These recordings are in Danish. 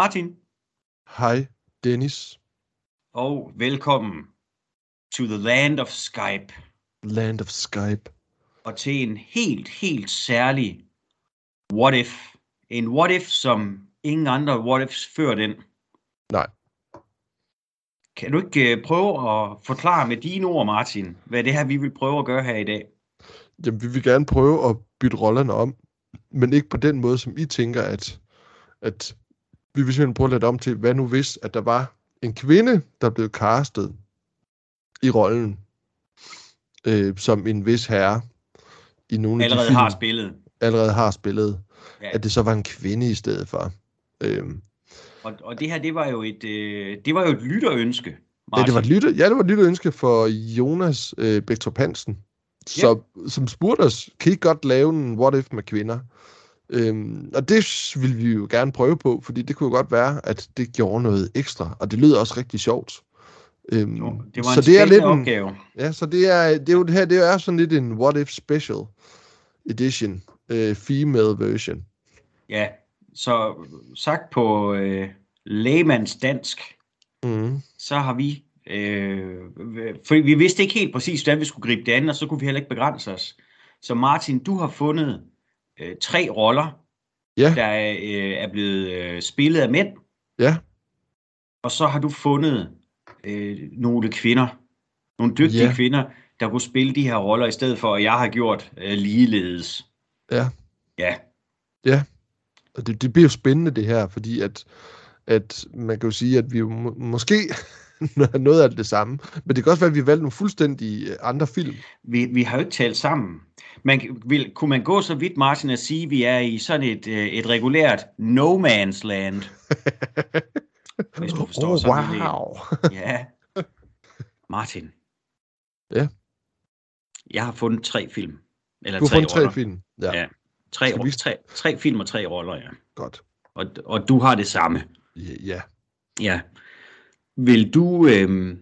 Martin, Hej, Dennis. og velkommen to the land of Skype, Land of Skype. og til en helt, helt særlig what if. En what if, som ingen andre what ifs før den. Nej. Kan du ikke øh, prøve at forklare med dine ord, Martin, hvad det her, vi vil prøve at gøre her i dag? Jamen, vi vil gerne prøve at bytte rollerne om, men ikke på den måde, som I tænker, at, at vi vil simpelthen prøve at lade om til, hvad nu hvis, at der var en kvinde, der blev castet i rollen øh, som en vis herre i nogle af de Allerede film, har spillet. allerede har spillet, Ja. at det så var en kvinde i stedet for. Øhm, Og, og det her, det var jo et, øh, det var jo et lytterønske, ja, Martin. det var et lytte, ja, det var et lytteønske for Jonas øh, Bækstrup Hansen, så, som spurgte os, kan I godt lave en what if med kvinder? Øhm, og det ville vi jo gerne prøve på, fordi det kunne jo godt være, at det gjorde noget ekstra, og det lyder også rigtig sjovt. Øhm, Jo, det var en så det er lidt en, opgave. Ja, så det er, det er jo det her, det er sådan lidt en what if special edition, øh, female version. Ja, så sagt på øh, lægemands dansk, Mm. så har vi, øh, for vi vidste ikke helt præcis, hvordan vi skulle gribe det an, og så kunne vi heller ikke begrænse os. Så Martin, du har fundet øh, tre roller, Ja. der er, øh, er blevet øh, spillet af mænd, Ja, og så har du fundet øh, nogle kvinder, nogle dygtige Ja. kvinder, der kunne spille de her roller i stedet for, at jeg har gjort øh, ligeledes. Ja. Ja, og det, det bliver jo spændende det her, fordi at, at man kan jo sige, at vi jo må, måske noget af det samme, men det kan også være, at vi har valgt nogle fuldstændig øh, andre film. vi, vi har jo ikke talt sammen. Man, vil, kunne man gå så vidt, Martin, at sige, at vi er i sådan et, øh, et regulært no man's land? Hvis du forstår oh, sådan wow. Ja. Martin. Ja. Jeg har fundet tre film. Eller Du har tre fundet tre roller. film. Ja, Ja. Tre, vi- tre, tre film og tre roller, ja. godt. Og, og du har det samme. Ja, ja. Ja. Vil du, øhm,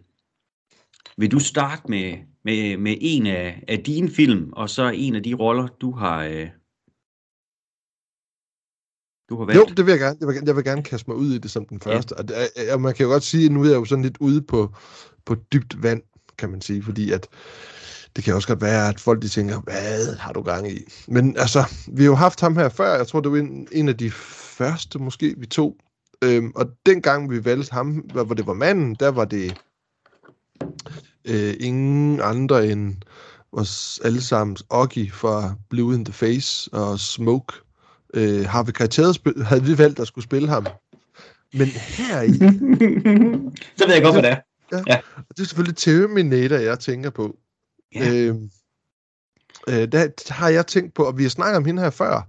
vil du starte med, med, med en af, af dine film, og så en af de roller, du har, øh, du har valgt? Jo, det vil jeg gerne. Jeg vil, gerne- jeg vil gerne kaste mig ud i det som den første. Og, det, er- og man kan jo godt sige, at nu er jeg jo sådan lidt ude på, på dybt vand, kan man sige, fordi at det kan også godt være, at folk de tænker, hvad har du gang i? Men altså, vi har jo haft ham her før, jeg tror, det var en, en af de første, måske, vi tog. Øhm, og dengang vi valgte ham, hvor det var manden, der var det øh, ingen andre end vores allesammens Oggy fra Blue in the Face og Smoke. Øh, Harvey Keitel spil- havde vi valgt at skulle spille ham. Men her i, så ved jeg godt, hvad det er. og det er selvfølgelig Terminator, jeg tænker på. Ja. Øh, øh, der har jeg tænkt på, og vi har snakket om hende her før,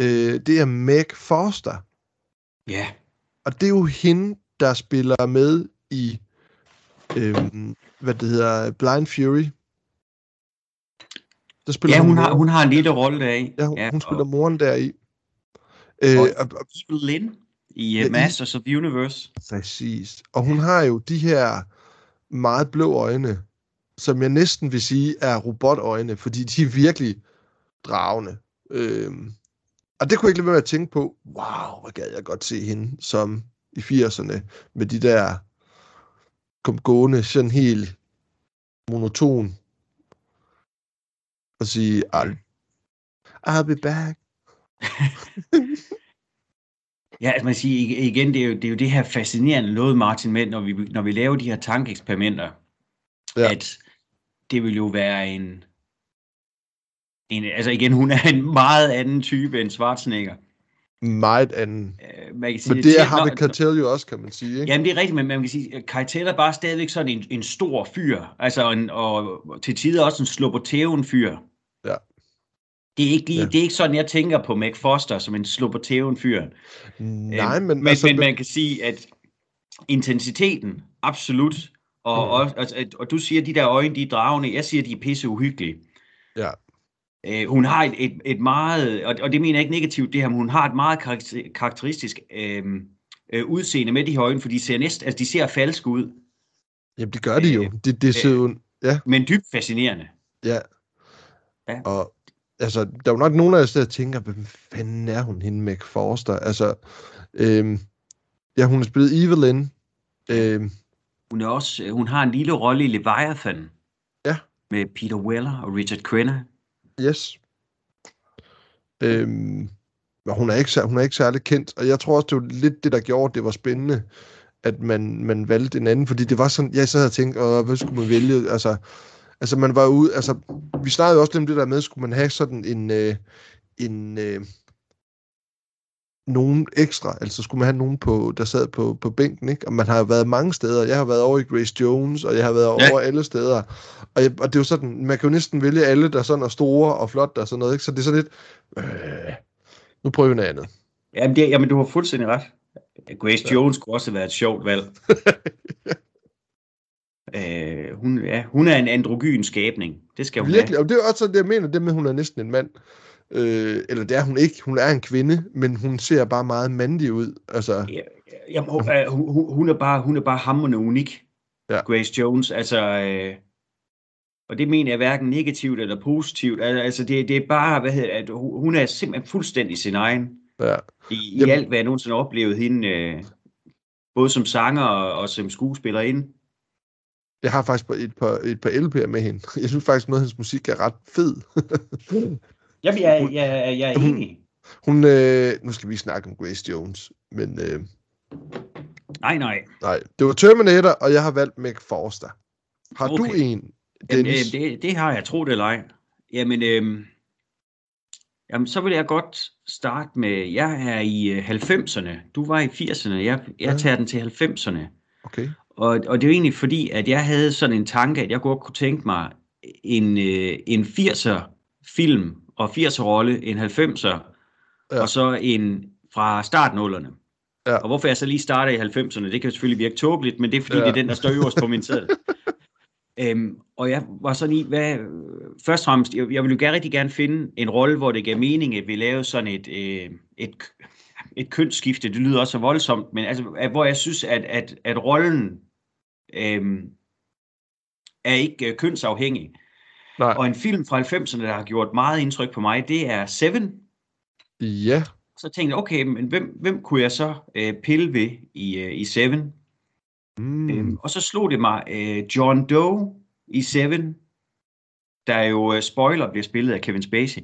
øh, det er Meg Foster. Ja, Og det er jo hende, der spiller med i, øh, hvad det hedder, Blind Fury. Der spiller ja hun, har, moren. hun har en lille rolle deri. ja, hun, hun spiller og, moren deri. Øh, Og- og, og, Evil Lyn i Ja, i- Masters of the Universe. præcis. Og hun har jo de her meget blå øjne, som jeg næsten vil sige er robotøjne, fordi de er virkelig dragende. Øhm, og det kunne jeg ikke lade være med at tænke på, wow, hvor gad jeg godt se hende som i 80'erne, med de der kom gående sådan helt monoton, og sige, I'll, I'll be back. Ja, altså man siger ig- igen, det er, jo, det er jo det her fascinerende noget, Martin, med, når vi, når vi laver de her tankeeksperimenter, ja. at det vil jo være en, en, altså igen, hun er en meget anden type end Schwarzenegger. Meget anden. Øh, Man kan sige, Men det er Harvey når- Keitel jo også, kan man sige. Ikke? Jamen, det er rigtigt, men man kan sige, at Keitel er bare stadigvæk sådan en, en stor fyr. Altså, en, og til tider også en slobotæven fyr. Ja. Det er, ikke lige, Ja. det er ikke sådan, jeg tænker på Meg Foster som en slobotæven fyr. Nej, Øhm, men, men, altså, men man kan sige, at intensiteten, absolut, og, Mm. mm. og, og, og du siger, at de der øjne, de er dragende. Jeg siger, at de er pisse uhyggelige. Ja. Øh, hun har et, et, et meget, og, og det mener jeg ikke negativt det her, men hun har et meget karakter- karakteristisk øh, øh, udseende med de her øjne, for de ser næsten, altså de ser falske ud, Jamen, det gør de jo. Øh, Det, det ser jo... Ja, men dybt fascinerende. ja. Ja. Og, altså, der er jo nok nogen af os, der tænker, hvem fanden er hun, hende Meg Forster? Altså, øhm, ja, hun har spillet Evelyn. Øhm, Hun, er også, hun har en lille rolle i Leviathan. Ja. Med Peter Weller og Richard Crenna yes. Øhm, men hun er, ikke, hun er ikke særlig kendt, og jeg tror også, det var lidt det, der gjorde, det var spændende, at man, man valgte en anden, fordi det var sådan, jeg så havde tænkt, Åh, hvad skulle man vælge? Altså, altså man var ude, altså, vi snakkede jo også lidt om det der med, skulle man have sådan en, øh, en, øh, nogen ekstra, altså skulle man have nogen, på, der sad på, på bænken, ikke? Og man har jo været mange steder. Jeg har været over i Grace Jones, og jeg har været Ja. over alle steder. Og, jeg, og det er jo sådan, man kan jo næsten vælge alle, der sådan er store og flotte og sådan noget, ikke? Så det er sådan lidt, øh, nu prøver vi noget andet. Jamen, det, jamen, du har fuldstændig ret. Grace Jones kunne også have været et sjovt valg. øh, hun, ja, hun er en androgyn skabning. Det skal hun Virkelig, og det er også det jeg mener, det med, at hun er næsten en mand. Øh, eller det er hun ikke, hun er en kvinde, men hun ser bare meget mandig ud. Altså. Ja, jamen, hun, øh, hun, hun, er bare, hun er bare hammerende unik. Ja. Grace Jones. Altså, øh, og det mener jeg hverken negativt eller positivt. Al- Altså, det, det er bare, hvad hedder at hun hun er simpelthen fuldstændig sin egen. ja. I, i Jamen- alt, hvad jeg nogensinde har oplevet hende, øh, både som sanger og, og som skuespillerinde. Jeg har faktisk et par, et par LP'er med hende. Jeg synes faktisk, noget af hendes musik er ret fed. Jamen, jeg, jeg, jeg er Hun- enig. Hun, øh, nu skal vi snakke om Grace Jones, men øh, Nej, nej. nej, det var Terminator, og jeg har valgt Meg Forster. Har okay. du en, Jamen, Dennis? øh, det, det har jeg, tro det eller ej. Jamen, øh, jamen, så vil jeg godt starte med, jeg er i øh, 90'erne, du var i 80'erne, jeg, jeg Ja. tager den til 90'erne. Okay. Og, og det er jo egentlig fordi, at jeg havde sådan en tanke, at jeg godt kunne tænke mig en, øh, en 80'er film og 80'er rolle, en 90'er, Ja. og så en fra startnullerne. Ja. Og hvorfor jeg så lige starter i 90'erne, det kan selvfølgelig virke tåbeligt, men det er fordi, Ja. det er den, der står øverst på min seddel. Øhm, og jeg var sådan i, hvad, først og fremmest, jeg, jeg ville jo gerne, rigtig gerne finde en rolle, hvor det gav mening, at vi lavede sådan et, øh, et, et kønsskifte, det lyder også så voldsomt, men altså, at, hvor jeg synes, at, at, at rollen øh, er ikke øh, kønsafhængig. Nej, Og en film fra 90'erne, der har gjort meget indtryk på mig, det er Seven. ja. Så tænkte jeg, okay, men hvem, hvem kunne jeg så øh, pille ved i, øh, i Seven? Mm. Øhm, og så slog det mig, øh, John Doe i Seven, der jo, øh, spoiler, bliver spillet af Kevin Spacey.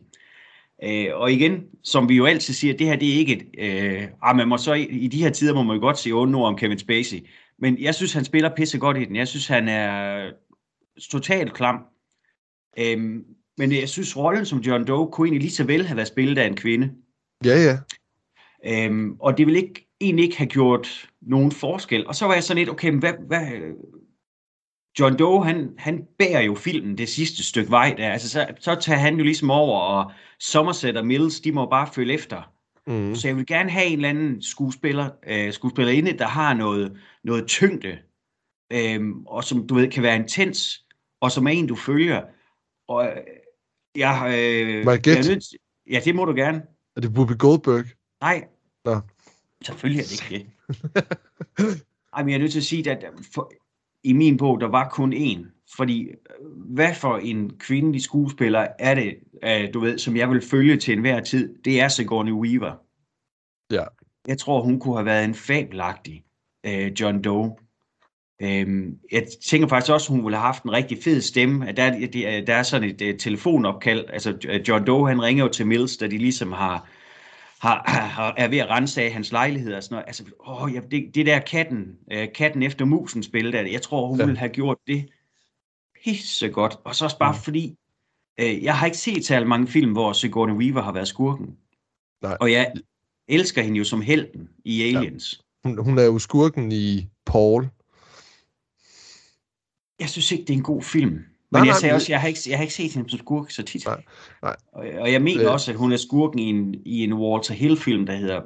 Øh, og igen, som vi jo altid siger, det her det er ikke et... Øh, ah, man må så i, i de her tider må man jo godt sige onde ord om Kevin Spacey. Men jeg synes, han spiller pisse godt i den. Jeg synes, han er totalt klam. Øhm, men jeg synes, rollen som John Doe kunne egentlig lige så vel have været spillet af en kvinde. Ja, ja. Øhm, og det ville ikke, egentlig ikke have gjort nogen forskel. Og så var jeg sådan lidt, okay, men hvad, hvad, John Doe, han, han bærer jo filmen det sidste stykke vej der. Altså, så, så tager han jo ligesom over, og Somerset og Mills, de må bare følge efter. Mm. Så jeg vil gerne have en eller anden skuespiller, øh, skuespillerinde, der har noget, noget tyngde, øhm, og som du ved, kan være intens, og som er en, du følger. Og øh, jeg, øh, Må jeg gætte? nødt Ja, det må du gerne. Er det Whoopi Goldberg? Nej. Nå. Selvfølgelig er det ikke det. Ej, men jeg er nødt til at sige, at for, i min bog, der var kun én. Fordi, øh, hvad for en kvindelig skuespiller er det, øh, du ved, som jeg vil følge til enhver tid? Det er Sigourney Weaver. Ja. Jeg tror, hun kunne have været en fabelagtig øh, John Doe. Øhm, jeg tænker faktisk også, at hun ville have haft en rigtig fed stemme. At Der, der, der er sådan et, et telefonopkald. Altså, John Doe, han ringer jo til Mills, da de ligesom har, har, har, er ved at rense af hans lejlighed og sådan noget. Altså, åh, ja, det, det der katten, øh, katten efter musen spil der, jeg tror, hun Ja. ja. ville have gjort det pisse godt. Og så også bare Mm. fordi, øh, jeg har ikke set særlig mange film, hvor Sigourney Weaver har været skurken. Nej. Og jeg elsker hende jo som helten i Aliens. Hun, hun er jo skurken i Paul. Jeg synes ikke, det er en god film. Men Nej, jeg sagde også, jeg har, ikke, jeg har ikke set hende som skurk så tit. Nej, nej. Og, og jeg mener Øh. også, at hun er skurken i en, i en Walter Hill-film, der hedder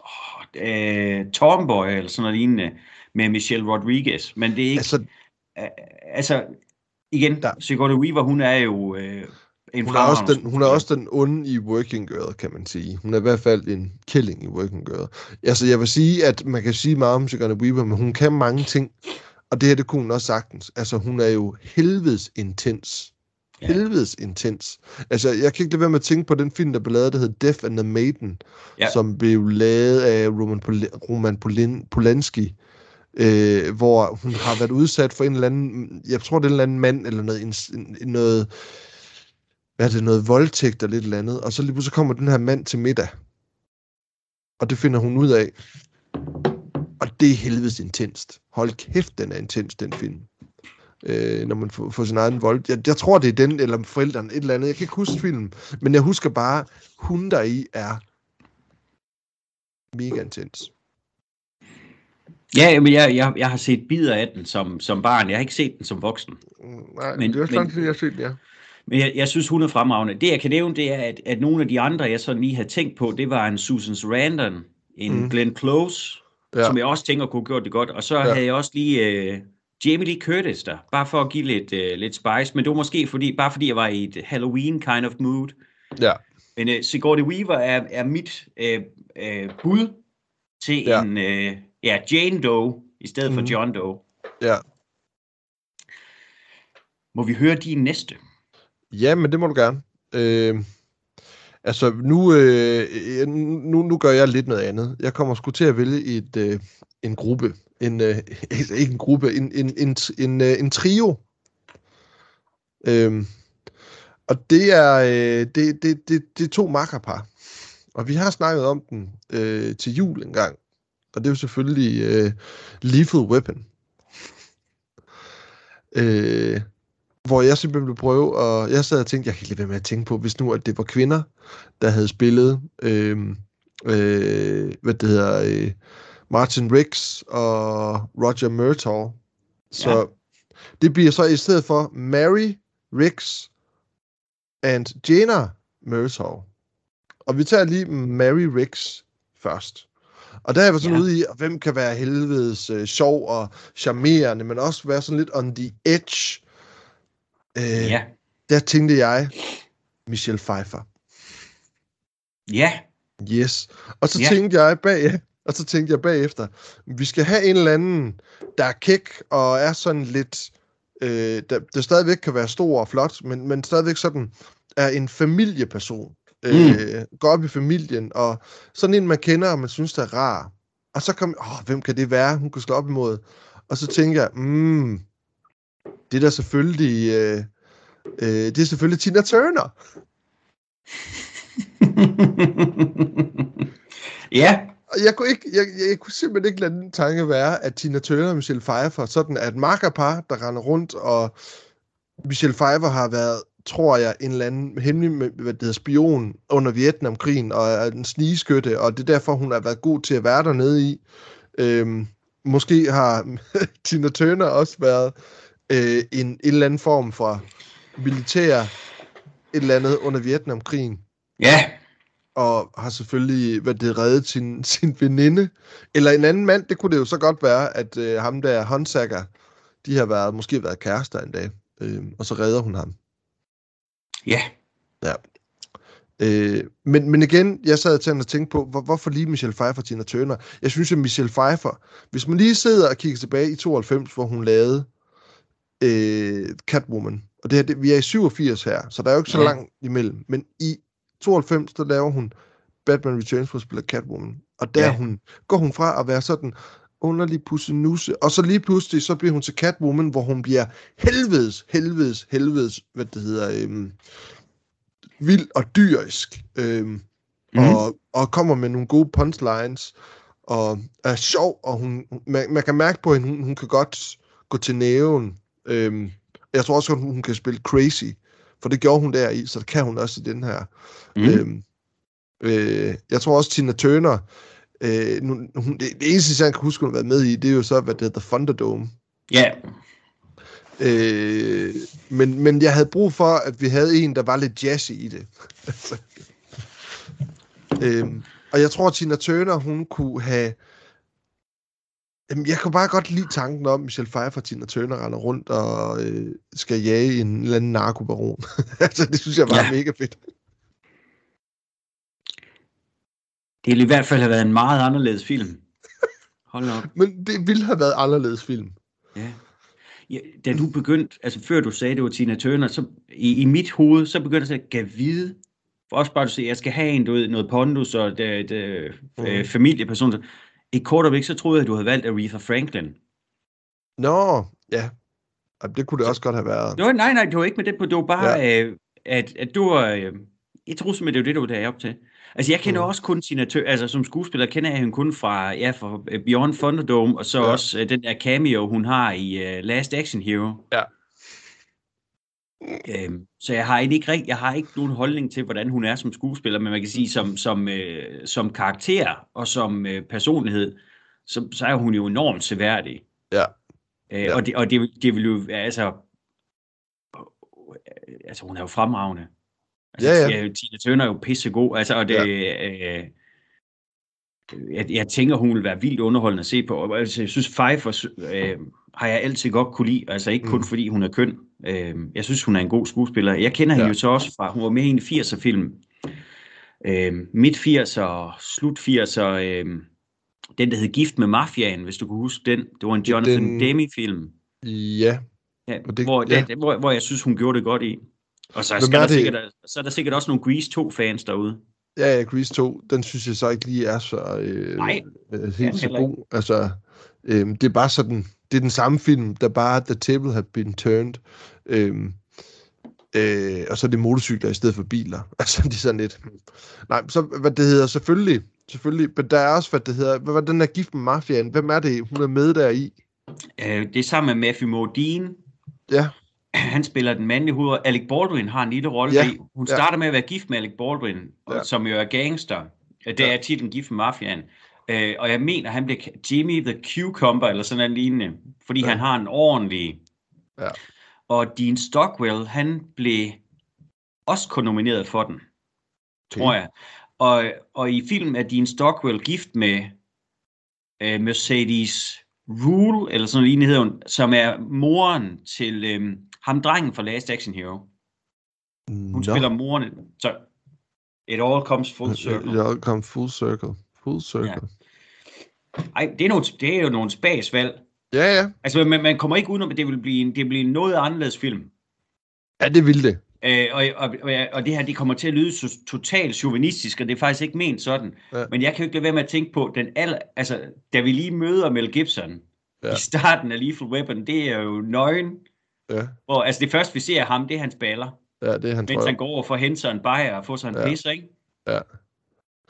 oh, øh, Tomboy, eller sådan noget lignende, med Michelle Rodriguez. Men det er ikke... Altså, Altså, altså igen, Der-. Sigourney Weaver, hun er jo øh, en hun er, også den, hun er også den onde i Working Girl, kan man sige. Hun er i hvert fald en killing i Working Girl. Altså, jeg vil sige, at man kan sige meget om Sigourney Weaver, men hun kan mange ting. Og det her, det kunne hun også sagtens. Altså, hun er jo helvedes intens. Ja. Helvedes intens. Altså, jeg kan ikke lade være med at tænke på den film, der blev lavet, der hed Death and the Maiden, ja. som blev lavet af Roman, Pol- Roman Polin- Polanski, øh, hvor hun har været udsat for en eller anden, jeg tror det er en eller anden mand, eller noget, en, noget hvad er det, noget voldtægt eller lidt eller andet, og så lige pludselig kommer den her mand til middag, og det finder hun ud af. Og det er helvedes intenst. Hold kæft, den er intens, den film. Øh, når man får, får sin egen vold. Jeg, jeg tror, det er den, eller forældrene, et eller andet. Jeg kan ikke huske filmen, men jeg husker bare, hun der i er mega intens. Ja, men jeg, jeg, jeg har set bidder af den som, som barn. Jeg har ikke set den som voksen. Nej, men, det er også lang tid, jeg har set den, ja. Men jeg, jeg synes, hun er fremragende. Det, jeg kan nævne, det er, at, at nogle af de andre, jeg sådan lige havde tænkt på, det var en Susan Sarandon, en mm. Glenn Close, ja. som jeg også tænker kunne have gjort det godt. Og så ja. havde jeg også lige uh, Jamie Lee Curtis der, bare for at give lidt, uh, lidt spice. Men det var måske fordi, bare fordi jeg var i et Halloween kind of mood. Ja. Men uh, Sigourney Weaver er, er mit uh, uh, bud til ja. en uh, ja, Jane Doe i stedet mm. for John Doe. Ja. Må vi høre din næste? Ja, men det må du gerne. Øh, altså, nu, øh, øh nu, nu gør jeg lidt noget andet. Jeg kommer sgu til at vælge et, øh, en gruppe. En, øh, altså ikke en gruppe, en, en, en, en, øh, en trio. Øhm, og det er, øh, det, det, det, det er to makkerpar. Og vi har snakket om den øh, til jul engang. Og det er jo selvfølgelig øh, Lethal Weapon. Øh, hvor jeg simpelthen ville prøve, og jeg sad og tænkte, jeg kan ikke lade være med at tænke på, hvis nu at det var kvinder, der havde spillet, øh, øh, hvad det hedder, øh, Martin Riggs og Roger Murtaugh. Så ja. det bliver så i stedet for Mary Riggs and Jana Murtaugh. Og vi tager lige Mary Riggs først. Og der er vi sådan ja. ude i, hvem kan være helvedes øh, sjov og charmerende, men også være sådan lidt on the edge Øh, ja. Der tænkte jeg, Michelle Pfeiffer. Ja. Yes. Og så ja. tænkte jeg bag, og så tænkte jeg bagefter, vi skal have en eller anden, der er kæk og er sådan lidt, øh, der, der stadigvæk kan være stor og flot, men, men stadigvæk sådan er en familieperson. Øh, mm. Øh, går op i familien, og sådan en, man kender, og man synes, der er rar. Og så kom, åh, hvem kan det være, hun kunne slå op imod? Og så tænker jeg, mm, det er da selvfølgelig, øh, øh, det er selvfølgelig Tina Turner. ja. Og jeg kunne, ikke, jeg, jeg, jeg kunne simpelthen ikke lade den tanke være, at Tina Turner og Michelle Pfeiffer, sådan at makkerpar, der render rundt, og Michelle Pfeiffer har været, tror jeg, en eller anden hemmelig hvad det hedder, spion under Vietnamkrigen, og er en snigeskytte, og det er derfor, hun har været god til at være dernede i. Øhm, måske har Tina Turner også været øh, en, en eller anden form for militær et eller andet under Vietnamkrigen. Ja. Og har selvfølgelig hvad det, reddet sin, sin veninde. Eller en anden mand, det kunne det jo så godt være, at øh, ham der, Honsager, de har været, måske været kærester en dag. Øh, og så redder hun ham. Ja. Ja. Øh, men, men igen, jeg sad til at tænke på, hvor, hvorfor lige Michelle Pfeiffer Tina Turner? Jeg synes, at Michelle Pfeiffer, hvis man lige sidder og kigger tilbage i 92, hvor hun lavede øh, Catwoman. Og det her, det, vi er i 87 her, så der er jo ikke så ja. langt imellem. Men i 92, der laver hun Batman Returns, hvor spiller Catwoman. Og der ja. hun, går hun fra at være sådan underlig pussenusse, og så lige pludselig, så bliver hun til Catwoman, hvor hun bliver helvedes, helvedes, helvedes, hvad det hedder, øhm, vild og dyrisk. Øhm, mm. og, og kommer med nogle gode punchlines, og er sjov, og hun, man, man kan mærke på hende, hun, hun kan godt gå til næven Øhm, jeg tror også, at hun kan spille crazy, for det gjorde hun der i, så det kan hun også i den her. Mm. Øhm, øh, jeg tror også, Tina Turner, øh, nu, hun, det, det eneste, jeg kan huske, hun har været med i, det er jo så, hvad det hedder, Thunderdome. Ja. Yeah. Øh, men, men jeg havde brug for, at vi havde en, der var lidt jazzy i det. øhm, og jeg tror, at Tina Turner, hun kunne have Jamen, jeg kan bare godt lide tanken om, at Michelle Pfeiffer og Tina Turner render rundt og øh, skal jage en eller anden narkobaron. altså, det synes jeg var ja. mega fedt. Det ville i hvert fald have været en meget anderledes film. Hold op. Men det ville have været anderledes film. Ja. ja, da du begyndte, altså før du sagde, det var Tina Turner, så i, i mit hoved, så begyndte jeg at gav vide, for også bare at sige, jeg skal have en, du ved, noget pondus og det, det, mm. øh, familieperson. I kort øjeblik, så troede jeg, at du havde valgt Aretha Franklin. Nå, ja. Det kunne det også godt have været. Nå, nej, nej, det var ikke med det på. Det var bare, ja. øh, at, at du var... Øh, jeg troede simpelthen, det var det, du var derop til. Altså, jeg kender mm. også kun Tina Turner, altså som skuespiller kender jeg hende kun fra, ja, fra Beyond Thunderdome, og så ja. også uh, den der cameo, hun har i uh, Last Action Hero. Ja. Øhm, så jeg har ikke jeg har ikke nogen holdning til, hvordan hun er som skuespiller, men man kan sige, som, som, øh, som karakter og som øh, personlighed, så, så er hun jo enormt seværdig. Ja. Øh, ja. Og, det, og det, det vil jo, altså, altså hun er jo fremragende. Altså, ja, ja. Tina Turner er jo pissegod, altså, og det, ja. øh, jeg, jeg tænker, hun vil være vildt underholdende at se på. Altså, jeg synes, Pfeiffer øh, har jeg altid godt kunne lide, altså ikke kun mm. fordi hun er køn. Øh, jeg synes, hun er en god skuespiller. Jeg kender ja. hende jo så også fra, hun var med i en 80'er-film. Øh, midt 80'er, slut 80'er, øh, den der hed Gift med Mafiaen, hvis du kan huske den. Det var en Jonathan den... Demme-film. Ja. ja, det, hvor, ja. Den, hvor, hvor jeg synes, hun gjorde det godt i. Og så, skal der sikkert, så er der sikkert også nogle Grease 2-fans derude. Ja, ja, Grease 2, den synes jeg så ikke lige er så øh, Nej, øh, helt så god. Altså, øh, det er bare sådan, det er den samme film, der bare The Table Have Been Turned. Øh, øh, og så er det motorcykler i stedet for biler. Altså, det er sådan lidt... Nej, så hvad det hedder, selvfølgelig, selvfølgelig, men der er også, hvad det hedder, hvad var den der gift med mafiaen? Hvem er det, hun er med der i? Øh, det er sammen med Matthew Modine. Ja. Han spiller den mandlige hoved, Alec Baldwin har en lille rolle ja. i. Hun starter ja. med at være gift med Alec Baldwin, ja. som jo er gangster. Det er ja. titlen Gift med Mafiaen. Uh, og jeg mener, han bliver Jimmy the Cucumber, eller sådan en lignende, fordi ja. han har en ordentlig... Ja. Og Dean Stockwell, han blev også kun nomineret for den, okay. tror jeg. Og, og i filmen er Dean Stockwell gift med uh, Mercedes Rule, eller sådan en hedder hun, som er moren til um, ham drengen fra Last Action Hero. Hun no. spiller moren. Så it all comes full circle. It all comes full circle. Full circle. Ja. Ej, det er, nogle, det er jo nogle spasvalg. Ja, ja. Altså, man, man kommer ikke udenom, at det vil blive en, det vil blive en noget anderledes film. Ja, det vil det. Øh, og, og, og det her, det kommer til at lyde så totalt chauvinistisk, og det er faktisk ikke ment sådan. Ja. Men jeg kan jo ikke lade være med at tænke på, den al, altså, da vi lige møder Mel Gibson ja. i starten af Lethal Weapon, det er jo nøgen. Ja. Hvor, altså det første, vi ser af ham, det er hans baller. Ja, det er han, Mens han går over for en bajer og få sig en ja. pisse, ikke? Ja.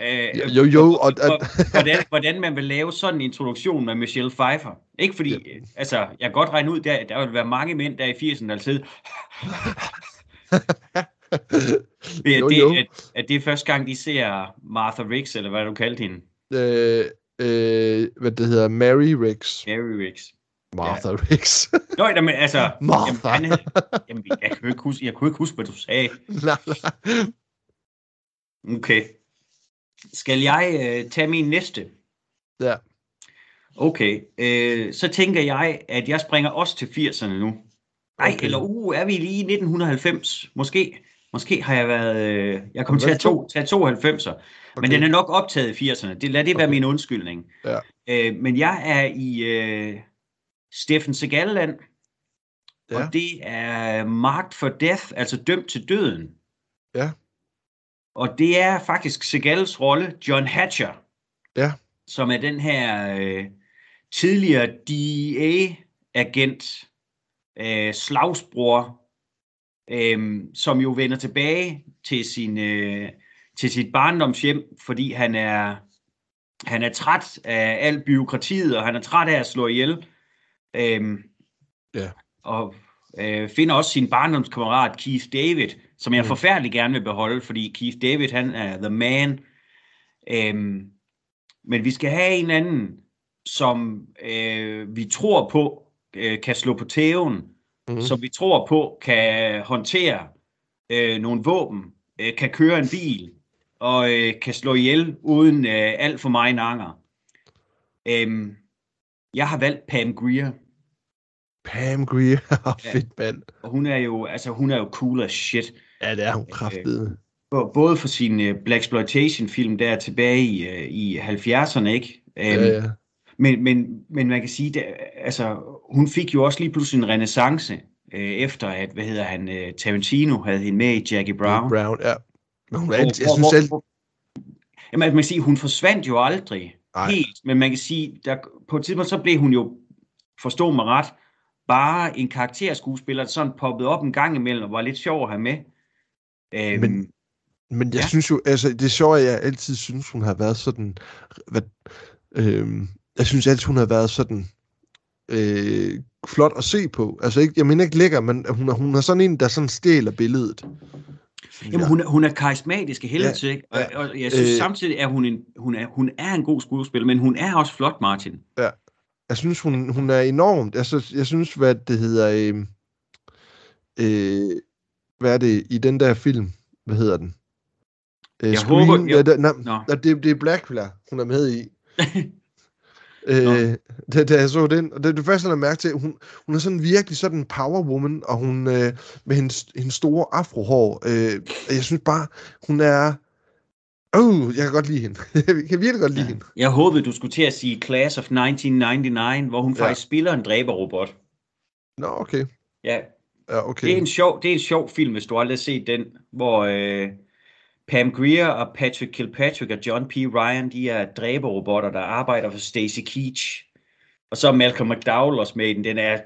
Øh, jo, jo, og, og, hvordan, hvordan man vil lave sådan en introduktion med Michelle Pfeiffer. Ikke fordi, ja. altså, jeg kan godt regne ud, der, der vil være mange mænd der i 80'erne, der sidder det, jo, det, jo. At, at det er første gang, de ser Martha Riggs, eller hvad du kaldte hende? Øh, øh, hvad det hedder, Mary Riggs. Mary Riggs. Martha ja. Riggs. Nå, men altså... Martha. Jamen, han, jamen, jeg, kunne ikke huske, jeg kunne ikke huske, hvad du sagde. nej, nej. Okay. Skal jeg øh, tage min næste? Ja. Okay, øh, så tænker jeg, at jeg springer også til 80'erne nu. Nej, okay. eller uh, er vi lige i 1990? Måske, måske har jeg været... Øh, jeg kom til at to, tage 92'er. Okay. Men den er nok optaget i 80'erne. Det, lad det okay. være min undskyldning. Ja. Øh, men jeg er i øh, Steffen Segalland. Ja. Og det er Marked for Death, altså dømt til døden. Ja. Og det er faktisk Segals rolle, John Hatcher. Ja. Som er den her øh, tidligere DEA-agent, øh, slagsbror, øh, som jo vender tilbage til sin øh, til sit barndomshjem, fordi han er han er træt af alt byråkratiet, og han er træt af at slå ihjel. Øh, ja. Og øh, finder også sin barndomskammerat Keith David, som jeg mm. forfærdeligt gerne vil beholde, fordi Keith David, han er the man. Øh, men vi skal have en anden, som øh, vi tror på, øh, kan slå på tæven, mm. som vi tror på kan håndtere øh, nogle våben, øh, kan køre en bil og øh, kan slå ihjel uden øh, alt for meget anger. Øh, jeg har valgt Pam Grier. Pam Grier, fedt mand. Og hun er jo, altså hun er jo cool as shit. Ja, det er hun kraftigt. Øh, både for sin uh, Black Exploitation film der tilbage i, uh, i 70'erne, ikke? Um, ja, ja. Men, men, men man kan sige, det, altså, hun fik jo også lige pludselig en renaissance, øh, efter at, hvad hedder han, øh, Tarantino havde hende med i Jackie Brown. Brown, ja. Men hun er, Hvor- jeg hvor- synes selv, Jamen, man kan sige, hun forsvandt jo aldrig Nej. helt, men man kan sige, der, på et tidspunkt, så blev hun jo, forstå mig ret, bare en karakterskuespiller, der sådan poppede op en gang imellem, og var lidt sjov at have med. Øhm, Men- men jeg Ja. ja. synes jo, altså det er sjovt, at jeg altid synes, hun har været sådan, hvad, øhm, jeg synes altid, hun har været sådan, øh, flot at se på. Altså ikke, jeg mener ikke lækker, men hun er, hun er sådan en, der sådan stjæler billedet. Jamen, hun er, hun er karismatisk i helvede til, og, ja. og jeg synes Øh. samtidig, at hun, en, hun, er, hun er en god skuespiller, men hun er også flot, Martin. Jeg synes, hun, hun er enormt. Altså, jeg synes, hvad det hedder... Øh, øh, hvad er det i den der film? Hvad hedder den? Øh, Jeg Scream, håber- ja, jeg- der, nej, nej, det, det er Blackula, hun er med i. Øh, da, da jeg så den, og det er det første, jeg mærke til, hun, hun er sådan virkelig sådan en power woman, og hun øh, med hendes, hendes store afrohår, øh, jeg synes bare, hun er, oh, jeg kan godt lide hende. jeg kan virkelig godt lide Ja. hende. Jeg håbede, du skulle til at sige Class of 1999, hvor hun Ja. faktisk spiller en dræberrobot. Nå, okay. Ja, Ja, okay. Det er en sjov, det er en sjov film, hvis du aldrig har set den, hvor øh, Pam Grier og Patrick Kilpatrick og John P. Ryan, de er dræberrobotter, der arbejder for Stacy Keach. Og så er Malcolm McDowell også med i den. Den er,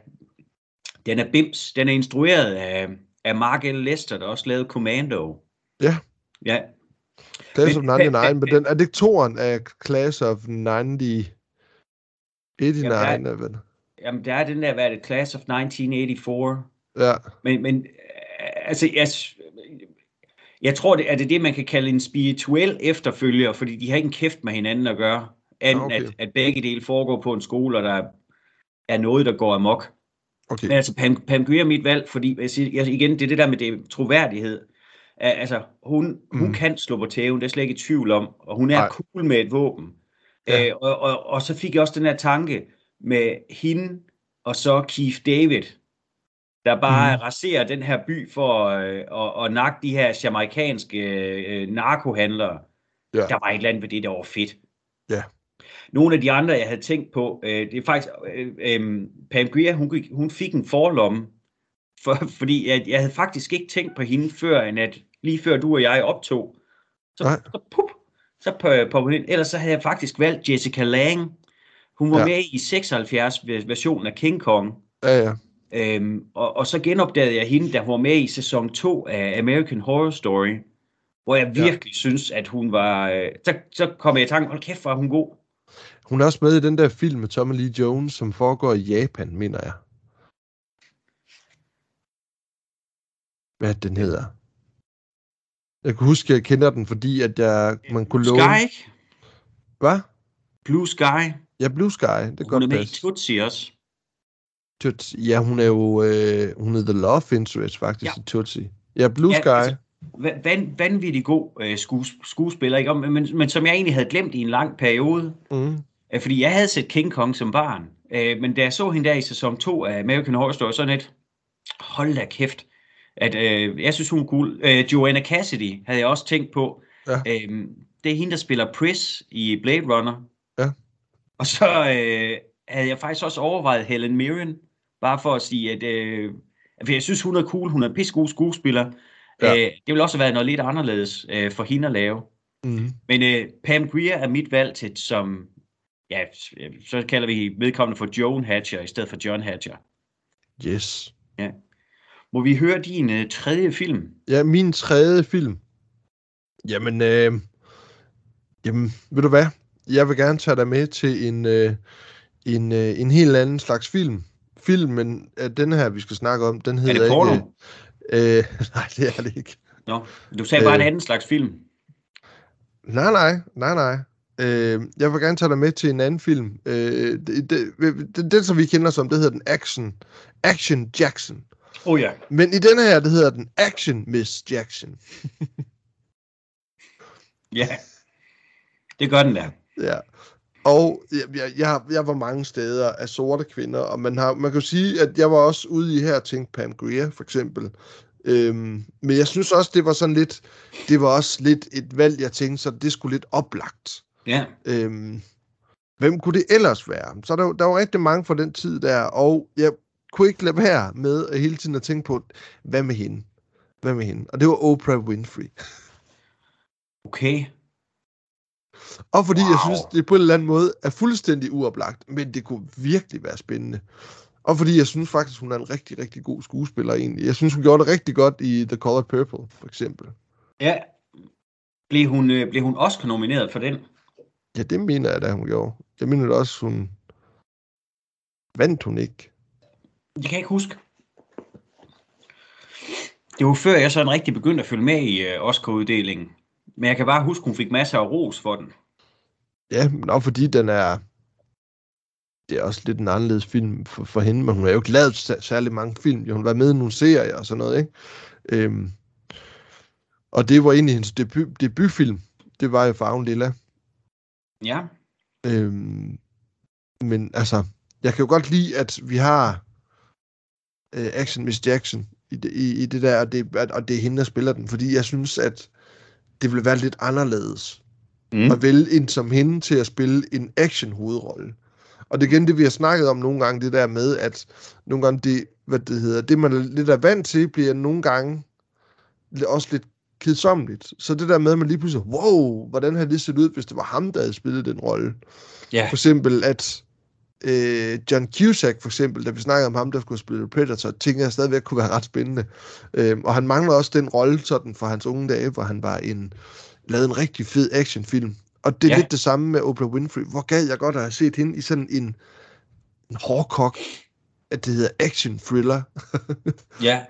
den er bims. Den er instrueret af, af Mark L. Lester, der også lavede Commando. Ja. Ja, Class of Men- 99, men den, er det toren af Class of 90... 89, Jamen, der er- er vel? jamen der er den der, hvad er det, Class of 1984. Ja, Men, men altså, jeg, jeg tror, det er det, det, man kan kalde en spirituel efterfølger, fordi de har ikke en kæft med hinanden at gøre, andet Okay. okay. at, at begge dele foregår på en skole, og der er noget, der går amok. okay. Men altså, Pam, Pam Grier er mit valg, fordi jeg siger, jeg, igen, det er det der med det troværdighed. Al- Altså, hun, hun Mm. kan slå på tæven, det er slet ikke i tvivl om, og hun er Nej. cool med et våben. Ja. Øh, og, og, og så fik jeg også den her tanke med hende, og så Keith David, der bare Mhm. raserer den her by for øh, at, at nakke de her jamaikanske øh, narkohandlere. Ja. Der var et eller andet ved det, der var fedt. Ja. Nogle af de andre, jeg havde tænkt på, øh, det er faktisk, øh, øh, Pam Grier, hun, gik- hun fik en forlomme, for, fordi jeg, jeg havde faktisk ikke tænkt på hende, før end at lige før du og jeg optog, så, Nej. så, pup, så poppede hun ind. Ellers så havde jeg faktisk valgt Jessica Lange. Hun var Ja. ja. med i 76 versionen af King Kong. Ja, ja. Øhm, og, og så genopdagede jeg hende, da hun var med i sæson 2 af American Horror Story, hvor jeg Ja. virkelig synes, at hun var... Øh, så, så kom jeg i tanke, hold kæft, er hun god. Hun er også med i den der film med Tommy Lee Jones, som foregår i Japan, mener jeg. Hvad den hedder. Jeg kan huske, at jeg kender den, fordi at jeg, man kunne låne... Sky? Hvad? Blue Sky. Ja, Blue Sky. Det er Hun godt er med i passe. Tootsie også. Tootsie. Ja, hun er jo øh, hun er The Love Interest faktisk Ja. i Tootsie. Ja, Blue Ja, Sky. altså, Va- Van, vanvittig god øh, skues, skuespiller, ikke? Men, men, men som jeg egentlig havde glemt i en lang periode, Mm. øh, fordi jeg havde set King Kong som barn. Øh, men da jeg så hende der i sæson 2 af American Horror Story, sådan et, hold da kæft, at øh, jeg synes, hun er cool. Øh, Joanna Cassidy havde jeg også tænkt på. Ja. Øh, det er hende, der spiller Pris i Blade Runner. Ja. Og så øh, havde jeg faktisk også overvejet Helen Mirren, bare for at sige, at øh, for jeg synes, hun er cool. Hun er en pissegod skuespiller. Ja. Øh, det vil også have været noget lidt anderledes øh, for hende at lave. Mm. Men øh, Pam Grier er mit valg til, som, ja, så kalder vi vedkommende for Joan Hatcher i stedet for John Hatcher. Yes. Må vi høre din øh, tredje film? Ja, min tredje film. Jamen, øh, jamen, ved du hvad? Jeg vil gerne tage dig med til en, øh, en, øh, en helt anden slags film. Filmen, øh, den her, vi skal snakke om, den Er hedder det porno? ikke... Øh, nej, det er det ikke. Nå, du sagde bare Øh. en anden slags film. Nej, nej, nej, nej. Øh, jeg vil gerne tage dig med til en anden film. Øh, det, det, det, den, som vi kender som, det hedder den Action, Action Jackson. Oh, ja. Men i denne her, det hedder den Action Miss Jackson. Ja. Det gør den der. Ja. Og jeg, jeg, jeg, jeg var mange steder af sorte kvinder, og man, har, man kan jo sige, at jeg var også ude i her og tænkte Pam Grier, for eksempel. Øhm, men jeg synes også, det var sådan lidt, det var også lidt et valg, jeg tænkte, så det skulle lidt oplagt. Ja. Øhm, hvem kunne det ellers være? Så der, der var rigtig mange fra den tid der, og jeg kunne ikke lade være med at hele tiden at tænke på, hvad med hende? Hvad med hende? Og det var Oprah Winfrey. Okay. Og fordi wow. jeg synes, det på en eller anden måde er fuldstændig uoplagt, men det kunne virkelig være spændende. Og fordi jeg synes faktisk, hun er en rigtig, rigtig god skuespiller egentlig. Jeg synes, hun gjorde det rigtig godt i The Color Purple, for eksempel. Ja. Blev hun, øh, blev hun Oscar nomineret for den? Ja, det mener jeg da, hun gjorde. Jeg mener da også, hun vandt hun ikke. Det kan jeg ikke huske. Det var før jeg sådan rigtig begyndte at følge med i øh, Oscar-uddelingen. Men jeg kan bare huske, hun fik masser af ros for den. Ja, men også fordi den er... Det er også lidt en anderledes film for, for hende, men hun har jo ikke lavet sær- særlig mange film. Hun har været med i nogle serier og sådan noget, ikke? Øhm, og det var egentlig hendes debut, debutfilm. Det var jo Farven Lilla. Ja. Øhm, men altså, jeg kan jo godt lide, at vi har øh, Action Miss Jackson i det, i, i det der, og det, at, og det er hende, der spiller den, fordi jeg synes, at det ville være lidt anderledes Mm. at vælge en som hende til at spille en action-hovedrolle. Og det er igen det, vi har snakket om nogle gange, det der med, at nogle gange det, hvad det hedder, det man lidt er vant til, bliver nogle gange også lidt kedsommeligt. Så det der med, at man lige pludselig, wow, hvordan havde det set ud, hvis det var ham, der havde spillet den rolle? Ja. For eksempel, at øh, John Cusack, for eksempel, da vi snakkede om ham, der skulle spille Predator, tænker jeg stadigvæk kunne være ret spændende. Øh, og han mangler også den rolle sådan fra hans unge dage, hvor han var en, lavede en rigtig fed actionfilm. Og det er Ja. lidt det samme med Oprah Winfrey. Hvor gad jeg godt at have set hende i sådan en, en hårdkok, at det hedder action thriller, Ja.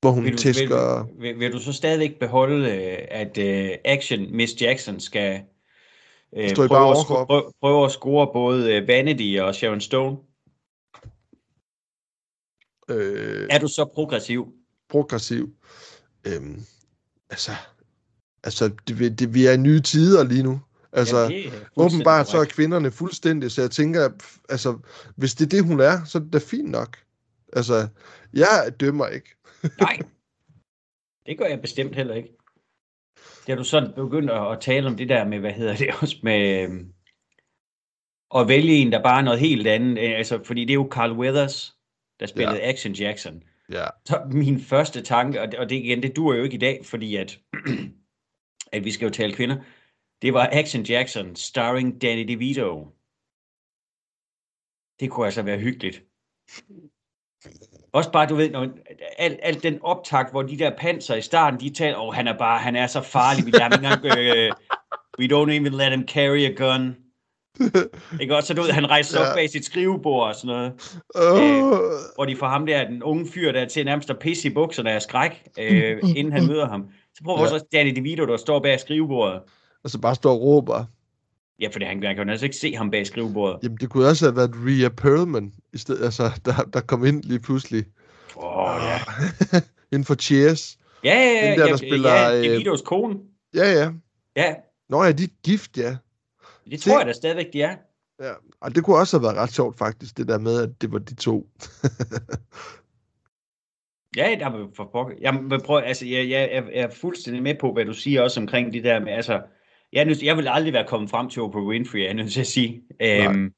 hvor hun Vil du, tæsker... vil, vil, vil du så stadigvæk beholde, øh, at uh, Action Miss Jackson skal Stå i bare at overkrop. sco- prøve, prøve at score både uh, Vanity og Sharon Stone? Øh, Er du så progressiv? progressiv. Øhm, altså, altså det, det, vi er i nye tider lige nu. Altså, fuldstændig åbenbart så er kvinderne fuldstændig, så jeg tænker, altså, hvis det er det, hun er, så er det da fint nok. Altså, jeg dømmer ikke. Nej, det gør jeg bestemt heller ikke. Har du sådan begyndt at, tale om det der med, hvad hedder det også med, øhm, at vælge en, der bare er noget helt andet. øh, Altså, fordi det er jo Carl Weathers, der spillede ja. Action Jackson. Ja, Så min første tanke, og det, og det igen, det dur jo ikke i dag, fordi at, at vi skal jo tale kvinder, det var Action Jackson starring Danny DeVito. Det kunne altså være hyggeligt. Også bare, du ved, når, alt, alt den optakt, hvor de der panser i starten, de taler, åh, oh, han er bare, han er så farlig, vi lader ham ikke engang, øh, we don't even let him carry a gun. Ikke også, så du ved, han rejser sig op Ja. bag sit skrivebord og sådan noget øh, hvor de får ham der, den unge fyr der, til nærmest at pisse i bukserne af skræk, øh, inden han møder ham. Så prøver Ja. ja. også Danny DeVito, der står bag skrivebordet. altså bare står og råber. Ja, for han, han kan jo altså ikke se ham bag skrivebordet. Jamen, det kunne også have været Rhea Perlman, i stedet, altså, der, der kom ind lige pludselig. Åh, oh, ja. Inden for Cheers. Ja, ja, Den der, ja, der spiller, ja, øh, DeVitos kone. Ja, ja. Ja, Nå ja, de er gift, ja. det tror jeg da stadigvæk, de er. ja. Og det kunne også have været ret sjovt, faktisk, det der med, at det var de to. Ja, der var for pokker. Jamen, men prøv, altså, jeg, jeg, er- jeg er fuldstændig med på, hvad du siger også omkring det der med, altså, jeg, nødt, jeg vil aldrig være kommet frem til Oprah Winfrey, jeg er nødt til at sige. Øhm,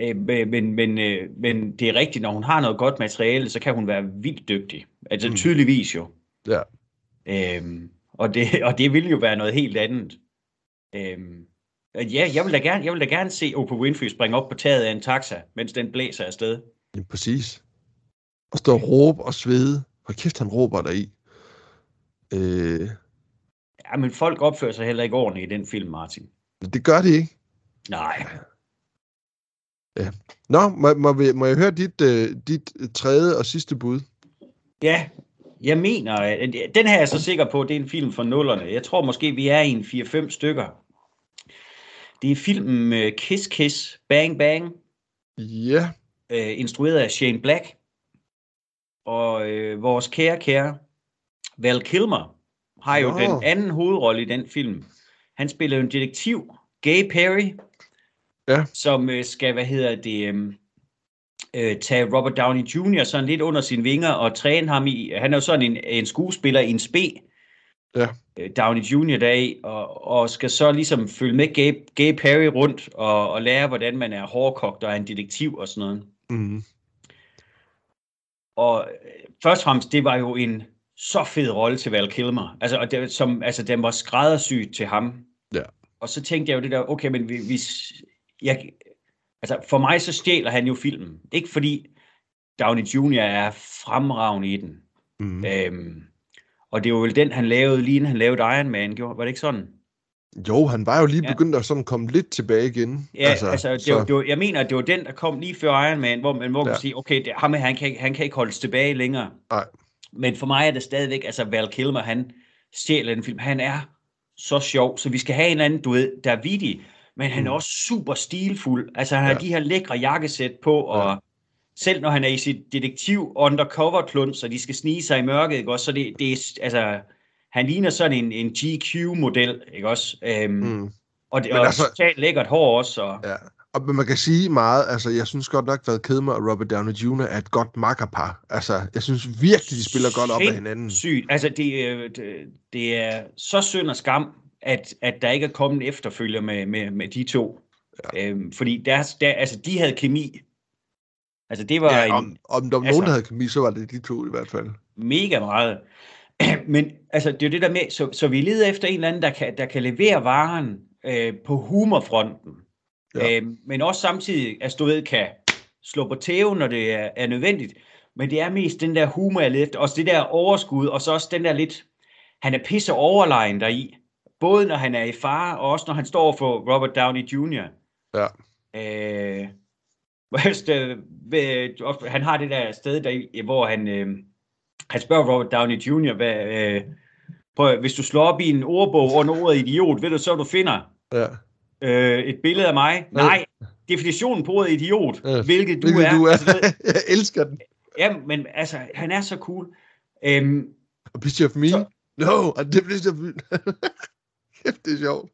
øh, men, men, men, øh, men det er rigtigt, når hun har noget godt materiale, så kan hun være vildt dygtig. Altså Mm. tydeligvis jo. Ja. Øhm, og, det, og det vil jo være noget helt andet. Øhm, ja, jeg vil, da gerne, jeg vil da gerne se Oprah Winfrey springe op på taget af en taxa, mens den blæser afsted. Ja, præcis. Og stå og råbe og svede. Hvor kæft, han råber der i. Øh, Ja, men folk opfører sig heller ikke ordentligt i den film, Martin. det gør det ikke. Nej. Nå, må, må, må jeg høre dit, øh, dit tredje og sidste bud? Ja, jeg mener, at den her er jeg så sikker på, det er en film fra nullerne. Jeg tror måske, vi er i en 4-5 stykker. Det er filmen øh, Kiss Kiss Bang Bang, Ja, øh, instrueret af Shane Black. Og øh, vores kære, kære Val Kilmer har jo Nå. den anden hovedrolle i den film. Han spiller jo en detektiv, Gay Perry, Ja. som øh, skal, hvad hedder det, øh, øh, tage Robert Downey Jr. sådan lidt under sine vinger og træne ham i, han er jo sådan en, en skuespiller i en spe, Ja. øh, Downey Jr. dag, og, og skal så ligesom følge med Gabe, Gabe Perry rundt og, og lære, hvordan man er hårdkogt og er en detektiv og sådan noget. Mm. Og øh, først og fremmest, det var jo en så fed rolle til Val Kilmer. Altså, og det, som, altså den var skræddersyet til ham. Ja. Og så tænkte jeg jo det der, okay, men hvis... Jeg, altså, for mig så stjæler han jo filmen. Ikke fordi Downey Jr. er fremragende i den. Mm. Øhm, og det var vel den, han lavede, lige inden han lavede Iron Man, gjorde, var det ikke sådan? Jo, han var jo lige Ja. begyndt at sådan komme lidt tilbage igen. Ja, altså, altså det, så, var, det var, jeg mener, at det var den, der kom lige før Iron Man, hvor man man Ja. sige, okay, det, ham han kan, han kan ikke holdes tilbage længere. Nej. Men for mig er det stadigvæk, altså Val Kilmer, han stjæler den film. Han er så sjov, så vi skal have en anden, du ved, der er men han er Mm. også super stilfuld. Altså han har Ja. de her lækre jakkesæt på, og Ja. selv når han er i sit detektiv undercover kluns, og de skal snige sig i mørket, ikke også, så det, det er, altså, han ligner sådan en, en GQ-model, ikke også? Øhm, mm. og det er altså, totalt lækkert hår også, og, Ja. Og man kan sige meget, altså jeg synes godt nok, at Kedmer og Robert Downey Jr. er et godt makkerpar. Altså, jeg synes virkelig, de spiller godt op af hinanden. Sygt. Altså, det, er- det, det er så synd og skam, at, at der ikke er kommet en efterfølger med, med, med de to. Ja. Øhm, fordi deres, der, altså, de havde kemi. Altså, det var Ja, en, om, om der var altså- nogen, der havde kemi, så var det de to i hvert fald. mega meget. Men altså, det er jo det der med, så, så vi leder efter en eller anden, der kan, der kan levere varen øh, på humorfronten. Ja. Øh, men også samtidig, at du ved, kan slå på tæven, når det er, er nødvendigt. Men det er mest den der humor, jeg leder efter. Også det der overskud, og så også den der lidt, han er pisse overlegen deri. Både når han er i fare, og også når han står for Robert Downey Jr. Ja. Øh, West, øh, ved- han har det der sted, der, hvor han, øh, han spørger Robert Downey Jr., hvad, øh, prøv, hvis du slår op i en ordbog under ordet idiot, ved du så, du finder Ja. Øh, et billede af mig? Nej, definitionen på ordet idiot, Ja, hvilket du Hvilket er. du er. Altså, ved, jeg elsker den. ja, men altså, han er så cool. Øhm, A picture of me? Så- No, a picture of me. Kæft, det er sjovt.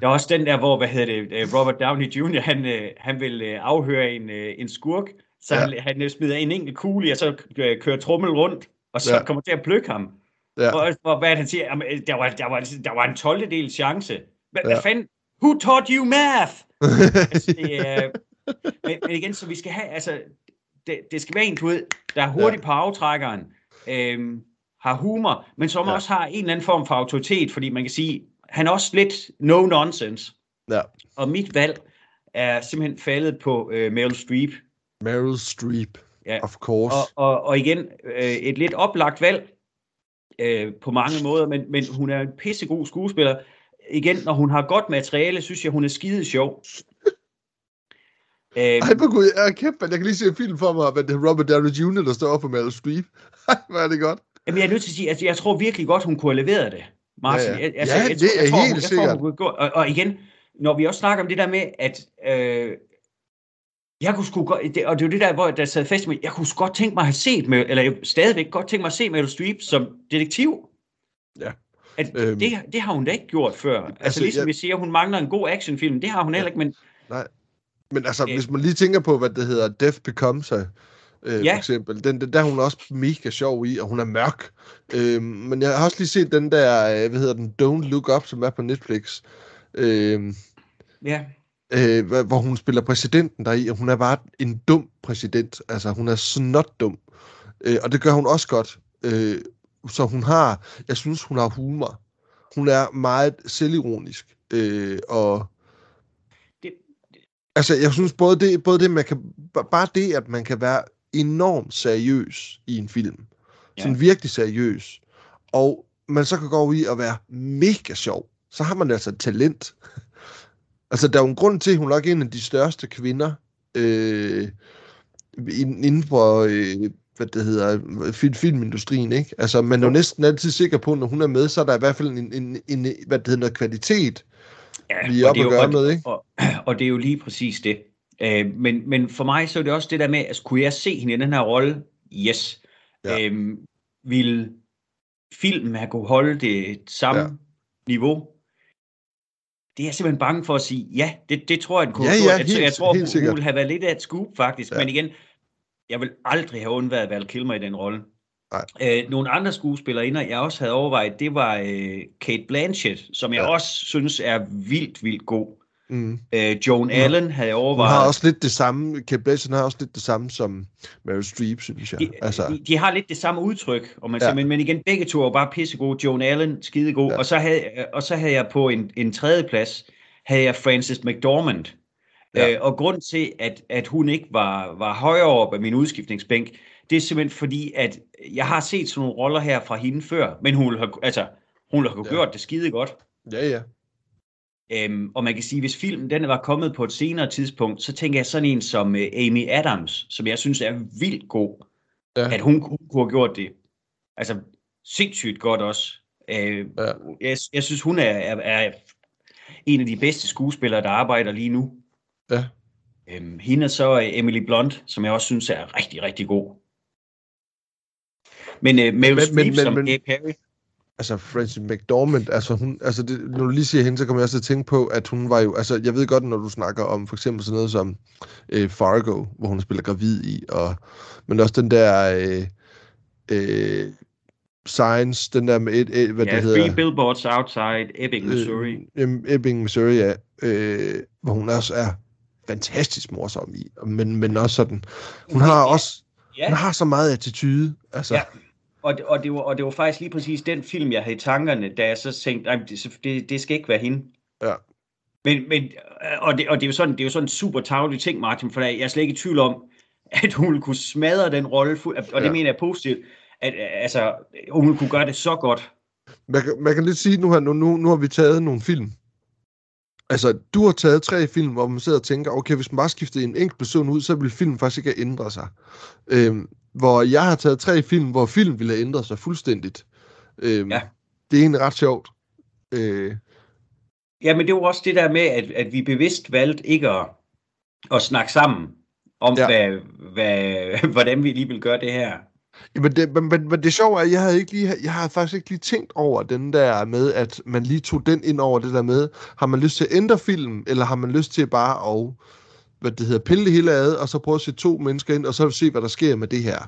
der er også den der, hvor, hvad hedder det, øh, Robert Downey Jr., han, øh, han vil øh, afhøre en, øh, en skurk, så Ja. han, han øh, smider en enkelt kugle, og så øh, kører trummel rundt, og så Ja. kommer til at plukke ham. Ja. Og, og hvad han siger? Jamen, øh, der, var, der, var, der var en 12. del chance. Hvad. Ja. hvad fanden? Who taught you math? altså, det, er, men, men igen, så vi skal have, altså, det, det skal være en, ved, der er hurtig ja. på aftrækkeren, øhm, har humor, men som ja. også har en eller anden form for autoritet, fordi man kan sige, han er også lidt no-nonsense. Ja. Og mit valg er simpelthen faldet på øh, Meryl Streep. Meryl Streep, Ja. of course. Og, og, og igen, øh, et lidt oplagt valg øh, på mange måder, men, men hun er en pissegod skuespiller. Igen, når hun har godt materiale, synes jeg, hun er skide sjov. Øhm, Ej, hvor gud, jeg, kæft, man. jeg kan lige se en film for mig, men det er Robert Downey Jr., der står op for Meryl Streep. Ej, hvor er det godt. Jamen, jeg er nødt til at sige, at jeg tror virkelig godt, hun kunne have leveret det. Martin. Ja, ja. Jeg, Ja, det er jeg tror, helt hun, jeg sikkert. Tror, hun gå, og, og igen, når vi også snakker om det der med, at øh, jeg kunne sgu godt, det, og det er det der, hvor der sad fast med, jeg kunne godt tænke mig at have set, med, eller jeg stadigvæk godt tænke mig at se Meryl Streep som detektiv. Ja. At, Øhm. det, det har hun da ikke gjort før. Altså, Altså, ligesom jeg- vi siger, hun mangler en god actionfilm, det har hun heller ikke, men Men altså, Øh. hvis man lige tænker på, hvad det hedder, Death Becomes Her, øh, Ja. for eksempel, den, den, der er hun også mega sjov i, og hun er mørk. Øh, men jeg har også lige set den der, øh, hvad hedder den, Don't Look Up, som er på Netflix, øh, ja, øh, hvor hvor hun spiller præsidenten deri, og hun er bare en dum præsident. Altså, hun er snot dum. Øh, og det gør hun også godt. Øh, så hun har, jeg synes, hun har humor. Hun er meget selvironisk. Øh, og Det- altså, jeg synes både det, både det, man kan, bare det, at man kan være enormt seriøs i en film. Ja. Sådan virkelig seriøs. Og man så kan gå over i at være mega sjov. Så har man altså talent. altså, der er jo en grund til, at hun nok er en af de største kvinder øh, inden inden for, øh, hvad det hedder, film, filmindustrien, ikke? Altså, man er jo næsten altid sikker på, når hun er med, så er der i hvert fald en, en, en hvad det hedder, noget kvalitet, ja vi er og oppe at gøre og- med, ikke? Og, og det er jo lige præcis det. Øh, men, men for mig så er det også det der med, at kunne jeg se hende i den her rolle? Yes. Ja. Øhm, vil filmen have kunne holde det samme Ja. niveau? Det er jeg simpelthen bange for at sige, ja, det, det tror jeg, den kunne Ja, ja, gjort. jeg, helt- jeg tror, helt hun, hun ville have været lidt af et scoop, faktisk. Ja. Men igen, jeg vil aldrig have undværet Val Kilmer i den rolle. Øh, nogle andre skuespillere, jeg også havde overvejet, det var øh, Kate Blanchett, som jeg Ja. også synes er vildt, vildt god. Mm. Øh, Joan Allen havde jeg Hun overvejet. har også lidt det samme, Kate Blanchett har også lidt det samme som Meryl Streep, synes jeg. de, altså, de, de har lidt det samme udtryk, og man Ja. ja. men, men igen, begge to var bare pissegode. Joan Allen, skidegod. Ja. Ja. Og, så havde, og så havde jeg på en, en tredje plads, havde jeg Frances McDormand. Ja. Øh, og grund til, at, at hun ikke var, var højere op af min udskiftningsbænk, det er simpelthen fordi, at jeg har set sådan nogle roller her fra hende før, men hun have, altså, hun have Ja. gjort det skide godt. ja, ja. Øhm, og man kan sige, hvis filmen den var kommet på et senere tidspunkt, så tænker jeg sådan en som uh, Amy Adams, som jeg synes er vildt god, Ja. at hun, hun kunne have gjort det. Altså sindssygt godt også. Øh, Ja. jeg, jeg synes, hun er, er, er en af de bedste skuespillere, der arbejder lige nu. Ja. Øhm, hende så øh, Emily Blunt, som jeg også synes er rigtig, rigtig god. Men uh, Meryl Men- Streep men- som men- Gay Perry, Altså, Frances McDormand, altså, hun, altså det, når du lige siger hende, så kommer jeg også til at tænke på, at hun var jo, altså, jeg ved godt, når du snakker om for eksempel sådan noget som øh, Fargo, hvor hun spiller gravid i, og, men også den der øh, øh, Science, den der med, et, et, hvad ja, det hedder, Three Billboards Outside Ebbing, Missouri. Øh, Ebbing, Missouri, ja. Øh, hvor hun også er fantastisk morsom i. Men, men også sådan... Hun har også... Ja. Hun har så meget attitude. Altså, Ja. Og, det- og, det var, og det var faktisk lige præcis den film, jeg havde i tankerne, da jeg så tænkte, "Ej, det, det, det skal ikke være hende. Ja. Men, men, og, det, og det er jo sådan, det er jo sådan en super tavlig ting, Martin, for jeg er slet ikke i tvivl om, at hun ville kunne smadre den rolle, og det Ja. mener jeg positivt, at altså, hun kunne gøre det så godt. man, kan, man kan lidt sige, nu har, nu, nu, nu har vi taget nogle film. Altså, du har taget tre film, hvor man sidder og tænker, okay, hvis man bare skiftede en enkelt person ud, så ville filmen faktisk ikke have ændret sig. Øhm, hvor jeg har taget tre film, hvor film ville have ændret sig fuldstændigt. Øhm, Ja. Det er egentlig ret sjovt. Øh, Ja, men det var også det der med, at, at vi bevidst valgte ikke at, at snakke sammen om, Ja. ja. hvad, hvad, hvordan vi lige vil gøre det her. Jamen det, men, men, men det sjove er, at jeg havde, ikke lige, jeg havde faktisk ikke lige tænkt over den der med, at man lige tog den ind over det der med, har man lyst til at ændre filmen, eller har man lyst til bare at hvad det hedder, pille det hele ad, og så prøve at se to mennesker ind, og så se, hvad der sker med det her.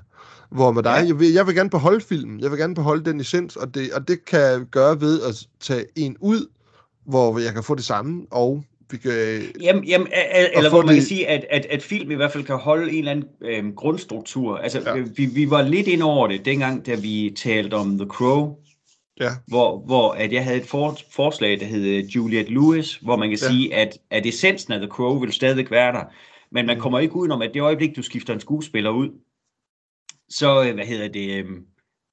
Hvor med dig. Ja. jeg, vil, jeg vil gerne beholde filmen, jeg vil gerne beholde den essens, og det, og det kan jeg gøre ved at tage en ud, hvor jeg kan få det samme, og vi kan... Jamen, jamen a- eller hvor man det- kan sige, at, at, at film i hvert fald kan holde en eller anden øhm, grundstruktur. Altså, Ja. vi, vi var lidt ind over det, dengang, da vi talte om The Crow, Ja, hvor, hvor at jeg havde et for, forslag, der hed øh, Juliette Lewis, hvor man kan Ja. sige, at, at essensen af The Crow vil stadigvæk være der. Men man Mm. kommer ikke udenom, at det øjeblik, du skifter en skuespiller ud, så, øh, hvad hedder det, øhm,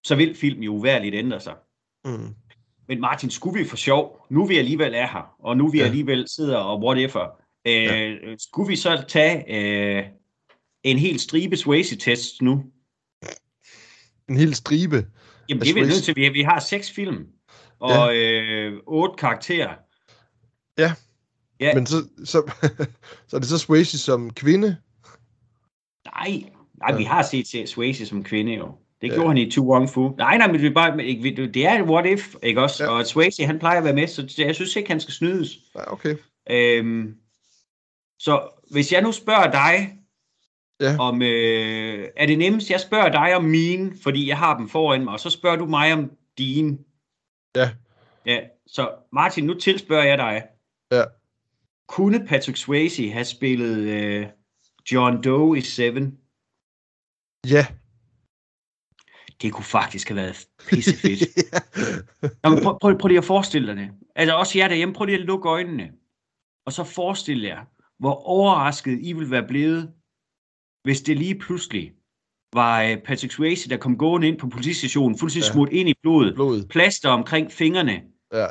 så vil film jo uværligt ændre sig. mm. Men Martin, skulle vi for sjov, nu vi alligevel er her, og nu vi Ja. ja. alligevel sidder og whatever, øh, ja. skulle vi så tage øh, en helt stribe Swayze-test nu? en hel stribe. Jamen det er vi nødt til, vi, vi har seks film, og øh, otte karakterer. Ja. Ja, Men så, så, så er det så Swayze som kvinde, nej, nej, Ja. vi har set set Swayze som kvinde jo. Det Ja. gjorde han i To Wrong Fu. Nej, nej, men er, bare, ikke- det er et what if, ikke også? Ja. Og Swayze, han plejer at være med, så jeg synes ikke, han skal snydes. Nej, okay. Øhm, så hvis jeg nu spørger dig, Ja. om, øh, er det nemmest, jeg spørger dig om mine, fordi jeg har dem foran mig, og så spørger du mig om dine. Ja. Ja, så Martin, nu tilspørger jeg dig. Ja. Kunne Patrick Swayze have spillet øh, John Doe i Seven? Ja. Det kunne faktisk have været pissefedt. Nå, men prøv, prøv, prøv lige at forestille dig det. Altså også jer derhjemme, prøv lige at lukke øjnene. Og så forestil jer, hvor overrasket I ville være blevet, hvis det lige pludselig var øh, Patrick Swayze, der kom gående ind på politistationen, fuldstændig Ja. ja. smurt ind i blodet, Blodet. plaster omkring fingrene. Ja.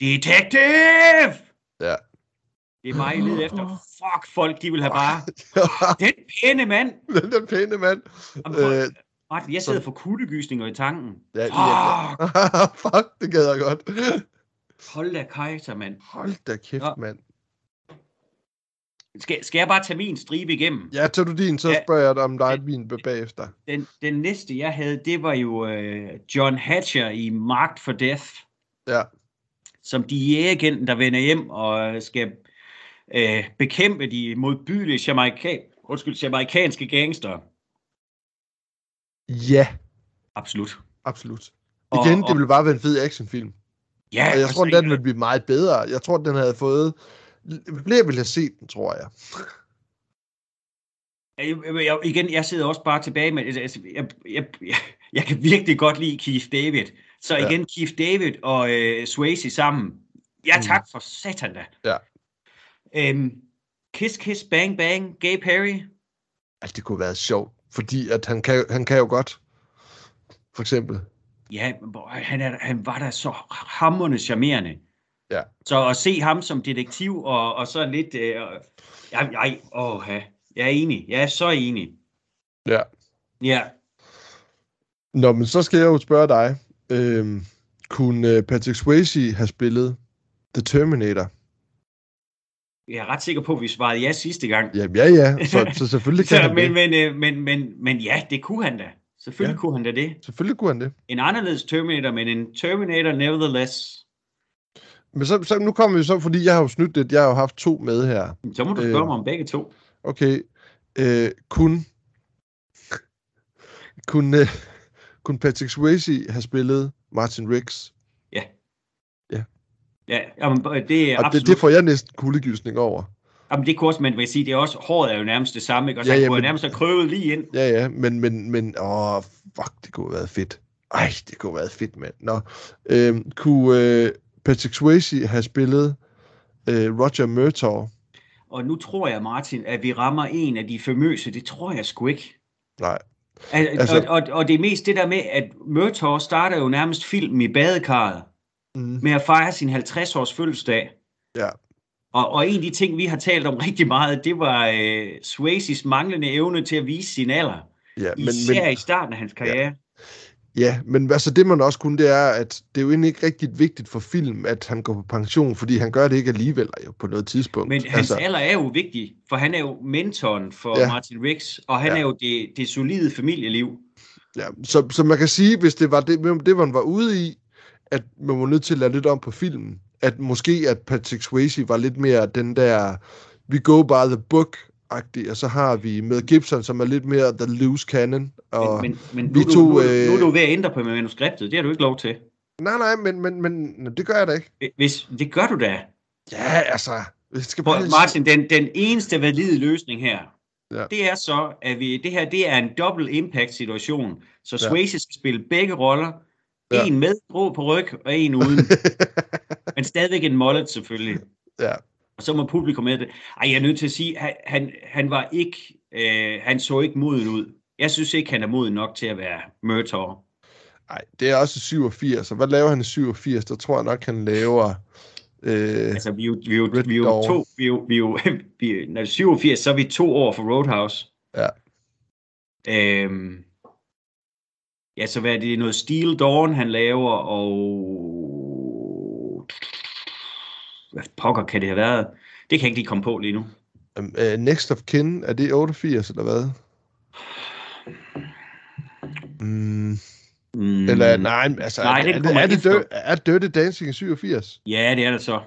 Detective! Ja. Det er mig, leder efter. Fuck, folk, de vil have bare... Den pæne mand! den der pæne mand. Jamen, Øh, Martin, jeg sidder for kuldegysninger i tanken. ja, Fuck! ja. Fuck, det gad jeg godt. Hold da kejser, mand. Hold da kæft, Nå. mand. Skal, skal jeg bare tage min stribe igennem? Ja, tager du din, så Ja. spørger jeg dig om dig et vin bagefter. Den, den næste, jeg havde, det var jo øh, John Hatcher i Marked for Death, Ja. som DEA-agenten, der vender hjem og skal øh, bekæmpe de modbydelige jamaikanske gangster. Ja. Absolut. Absolut. Og- Igen, og- det ville bare være en fed actionfilm. Ja, Og jeg og tror, den ville blive meget bedre. Jeg tror, den havde fået... Flere ville have set den, tror jeg. Jeg, jeg, igen, jeg sidder også bare tilbage med, altså, jeg, jeg, jeg, jeg kan virkelig godt lide Keith David. Så Ja. igen, Keith David og øh, Swayze sammen. Ja, Mm. tak for satan da. Ja. Øhm, kiss, kiss, bang, bang, Gay Perry. Altså, det kunne have været sjovt. Fordi at han kan, han kan jo godt. For eksempel. Ja, han, er, han var da så hammerende charmerende. Ja. Så at se ham som detektiv, og, og så lidt... Øh, jeg, jeg, åh, jeg er enig. Jeg er så enig. Ja. Ja. Nå, men så skal jeg jo spørge dig. Øhm, kunne øh, Patrick Swayze have spillet The Terminator? Jeg er ret sikker på, at vi svarede ja sidste gang. Jamen, ja, ja. Så, så selvfølgelig kan Så, han men, det. men, øh, men, men, men ja, det kunne han da. Selvfølgelig Ja. kunne han da det. Selvfølgelig kunne han det. En anderledes Terminator, men en Terminator nevertheless. Men så, så nu kommer vi så, fordi jeg har jo snydt lidt. Jeg har jo haft to med her. Så må du Øh. spørge mig om begge to. Okay. Øh, kunne, kunne, øh, kunne Patrick Swayze have spillet Martin Riggs? Ja, jamen, det er Og det, absolut. det får jeg næsten kuldegysning over. Jamen, det kunne også, man vil sige, det er også, håret er jo nærmest det samme, ikke? Og så Ja, ja, kunne men- men... nærmest have krøvet lige ind. Ja, ja, men, men, men, åh, fuck, det kunne have været fedt. Ej, det kunne have været fedt, mand. Nå, øhm, kunne øh, Patrick Swayze have spillet øh, Roger Murtaugh? Og nu tror jeg, Martin, at vi rammer en af de famøse. Det tror jeg sgu ikke. Nej. Al- Altså... Og, og, og det er mest det der med, at Murtaugh starter jo nærmest film i badekarret Mm, med at fejre sin 50-års fødselsdag. ja, Og, og en af de ting, vi har talt om rigtig meget, det var øh, Swayzes manglende evne til at vise sin alder. ja, men, Især men, i starten af hans karriere. ja, men altså det man også kunne, det er, at det er jo egentlig ikke rigtig vigtigt for film, at han går på pension, fordi han gør det ikke alligevel jo, på noget tidspunkt. Men hans altså, alder er jo vigtig, for han er jo mentoren for Ja. ja. Martin Riggs, og han Ja. ja. er jo det, det solide familieliv. Ja, så, så man kan sige, hvis det var det, det, man var ude i, at man var nødt til at lade lidt om på filmen, at måske at Patrick Swayze var lidt mere den der, we go by the book agtig og så har vi med Gibson, som er lidt mere the loose cannon. Og, Men, men, men vi nu, du, nu, øh, nu er du ved at ændre på manuskriptet, det har du ikke lov til. Nej, nej, men, men, men det gør jeg da ikke. Hvis, det gør du da. Ja, altså, jeg skal bare... Martin, den, den eneste valide løsning her, Ja. ja. det er så, at vi, det her det er en dobbelt impact situation. Så Ja. Swayze skal spille begge roller. Ja. En med grå på ryg, og en uden. men stadigvæk en mullet selvfølgelig. ja, Og så må publikum med det. Ej, jeg er nødt til at sige, han, han, han var ikke, øh, han så ikke moden ud. Jeg synes ikke, han er moden nok til at være Murtaugh. nej, det er også 87, og hvad laver han i 87? Der tror jeg nok, han laver... Øh, Altså, vi er jo, vi er jo, vi er jo to, vi er jo, vi er jo, vi er, når det er 87, så er vi to år for Roadhouse. Ja. Øhm, ja, så hvad er det? Noget Steel Dawn, han laver, og... Hvad pokker kan det have været? Det kan jeg ikke lige komme på lige nu. øh, Next of Kin, er det 88, eller hvad? Mm, Mm, eller nej, altså, Nej, er, det er, kommer er, det. Dirty, er Dirty Dancing i 87? Ja, det er det så.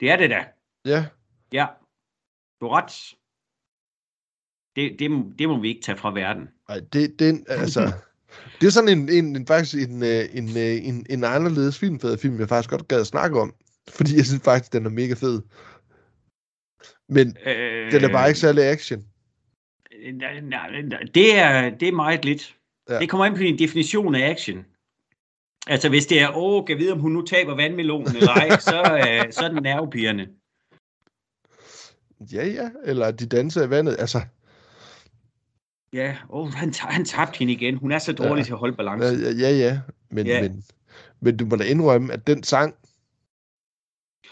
Det er det da. Ja, Ja. Du har ret. Det, det, det må vi ikke tage fra verden. Nej, det, den, altså, det er sådan en, en, en faktisk en, øh, en, øh, en, en anderledes filmfed film, jeg faktisk godt gad at snakke om. Fordi jeg synes faktisk, den er mega fed. Men Øh, den er bare ikke særlig action. Nej, nej, nej, det er, det er meget lidt. Ja. Det kommer ind på din definition af action. Altså, hvis det er, åh, kan vide, om hun nu taber vandmelonen eller ej, så, øh, så er den nervepirrende. Ja, ja, eller de danser i vandet. Altså, Ja, åh, han, han tabte hende igen. Hun er så dårlig Ja. til at holde balancen. ja, ja, ja. Men, Ja. men, men du må da indrømme, at den sang,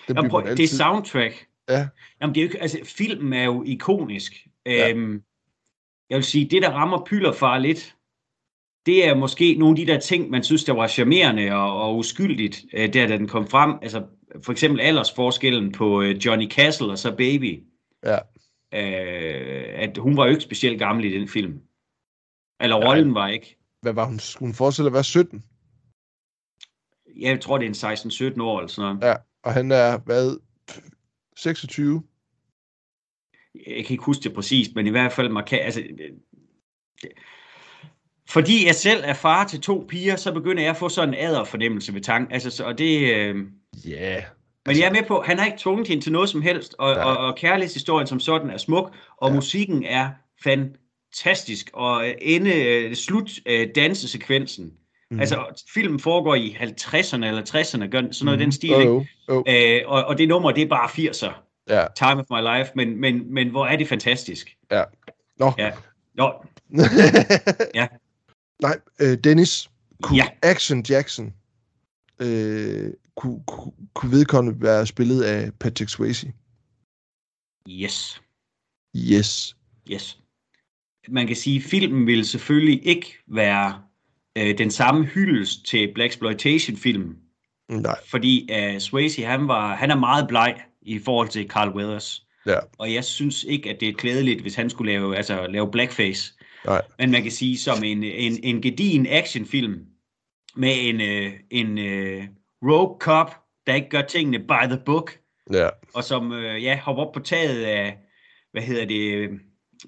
den Jamen, prøv, det er soundtrack. Ja. Jamen, det er jo ikke, altså, filmen er jo ikonisk. Ja. Øhm, jeg vil sige, det der rammer Pylderfar lidt, det er måske nogle af de der ting, man synes, der var charmerende og, og uskyldigt, øh, der da den kom frem. Altså, for eksempel aldersforskellen på øh, Johnny Castle og så Baby. Ja. Øh, at hun var jo ikke specielt gammel i den film. Eller Nej. rollen var ikke. Hvad var hun? Skulle hun forestille at være 17? Jeg tror, det er en 16-17 år eller sådan noget. Ja. Og han er, hvad, 26? Jeg kan ikke huske det præcist, men i hvert fald markant. Altså, øh, det- Fordi jeg selv er far til to piger, så begynder jeg at få sådan en æderfornemmelse ved tanken. Altså, så, og det, øh, Ja. Yeah. Men jeg er med på, han har ikke tvunget hende til noget som helst, og, og, og kærlighedshistorien som sådan er smuk, og Ja. musikken er fantastisk, og ende, øh, slut øh, dansesekvensen. Mhm. Mm. Altså, filmen foregår i 50'erne eller 60'erne, gør, sådan noget mm. den stil, Oh, ikke? oh. Øh, og, og det nummer, det er bare 80'er, Ja. Time of My Life, men, men, men hvor er det fantastisk. Nå. Ja. Nå, Ja. Nej, øh, Dennis. Kunne Ja. Action Jackson øh, kunne, kunne, kunne vedkommende være spillet af Patrick Swayze? yes. Yes. Yes. Man kan sige, at filmen vil selvfølgelig ikke være øh, den samme hyldest til Black Exploitation film, Nej. fordi øh, Swayze han var han er meget bleg i forhold til Carl Weathers. Ja. Og jeg synes ikke, at det er klædeligt, hvis han skulle lave, altså, lave blackface. Nej. Men man kan sige, som en, en, en gedigen actionfilm med en, øh, en øh, rogue cop, der ikke gør tingene by the book, Ja. og som øh, ja, hopper op på taget af, hvad hedder det,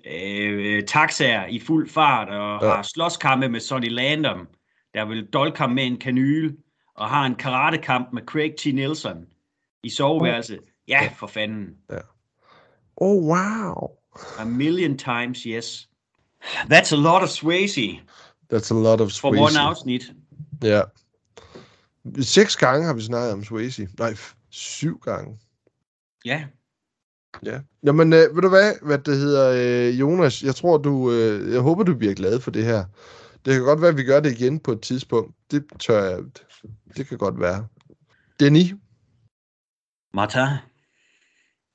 øh, taxaer i fuld fart, og Ja. ja. har slåskampe med Sonny Landham, der vil dolke ham med en kanyle, og har en karatekamp med Craig T. Nelson i soveværelset. Ja, for fanden. Oh, wow. A million times, yes. That's a lot of Swayze That's a lot of for Swayze. one afsnit. Ja. Seks gange har vi snakket om Swayze. Nej, syv gange. Ja, Ja. Jamen, øh, ved du hvad, hvad det hedder, øh, Jonas, jeg tror du, øh, jeg håber du bliver glad for det her. Det kan godt være, at vi gør det igen på et tidspunkt. Det tør jeg, det kan godt være. Denny, Martha.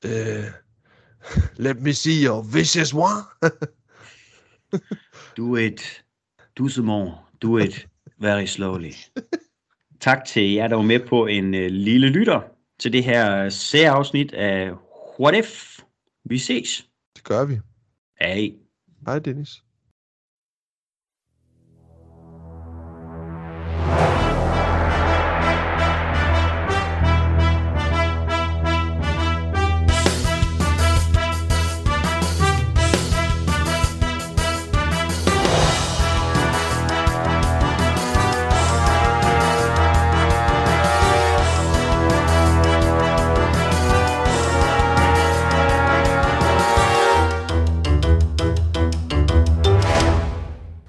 øh, let me see your vicious one. Do it. Do some more. Do it very slowly. Tak til jer, der var med på en øh, lille lytter til det her særafsnit af What If? Vi ses. Det gør vi. Hej. Hej, Dennis.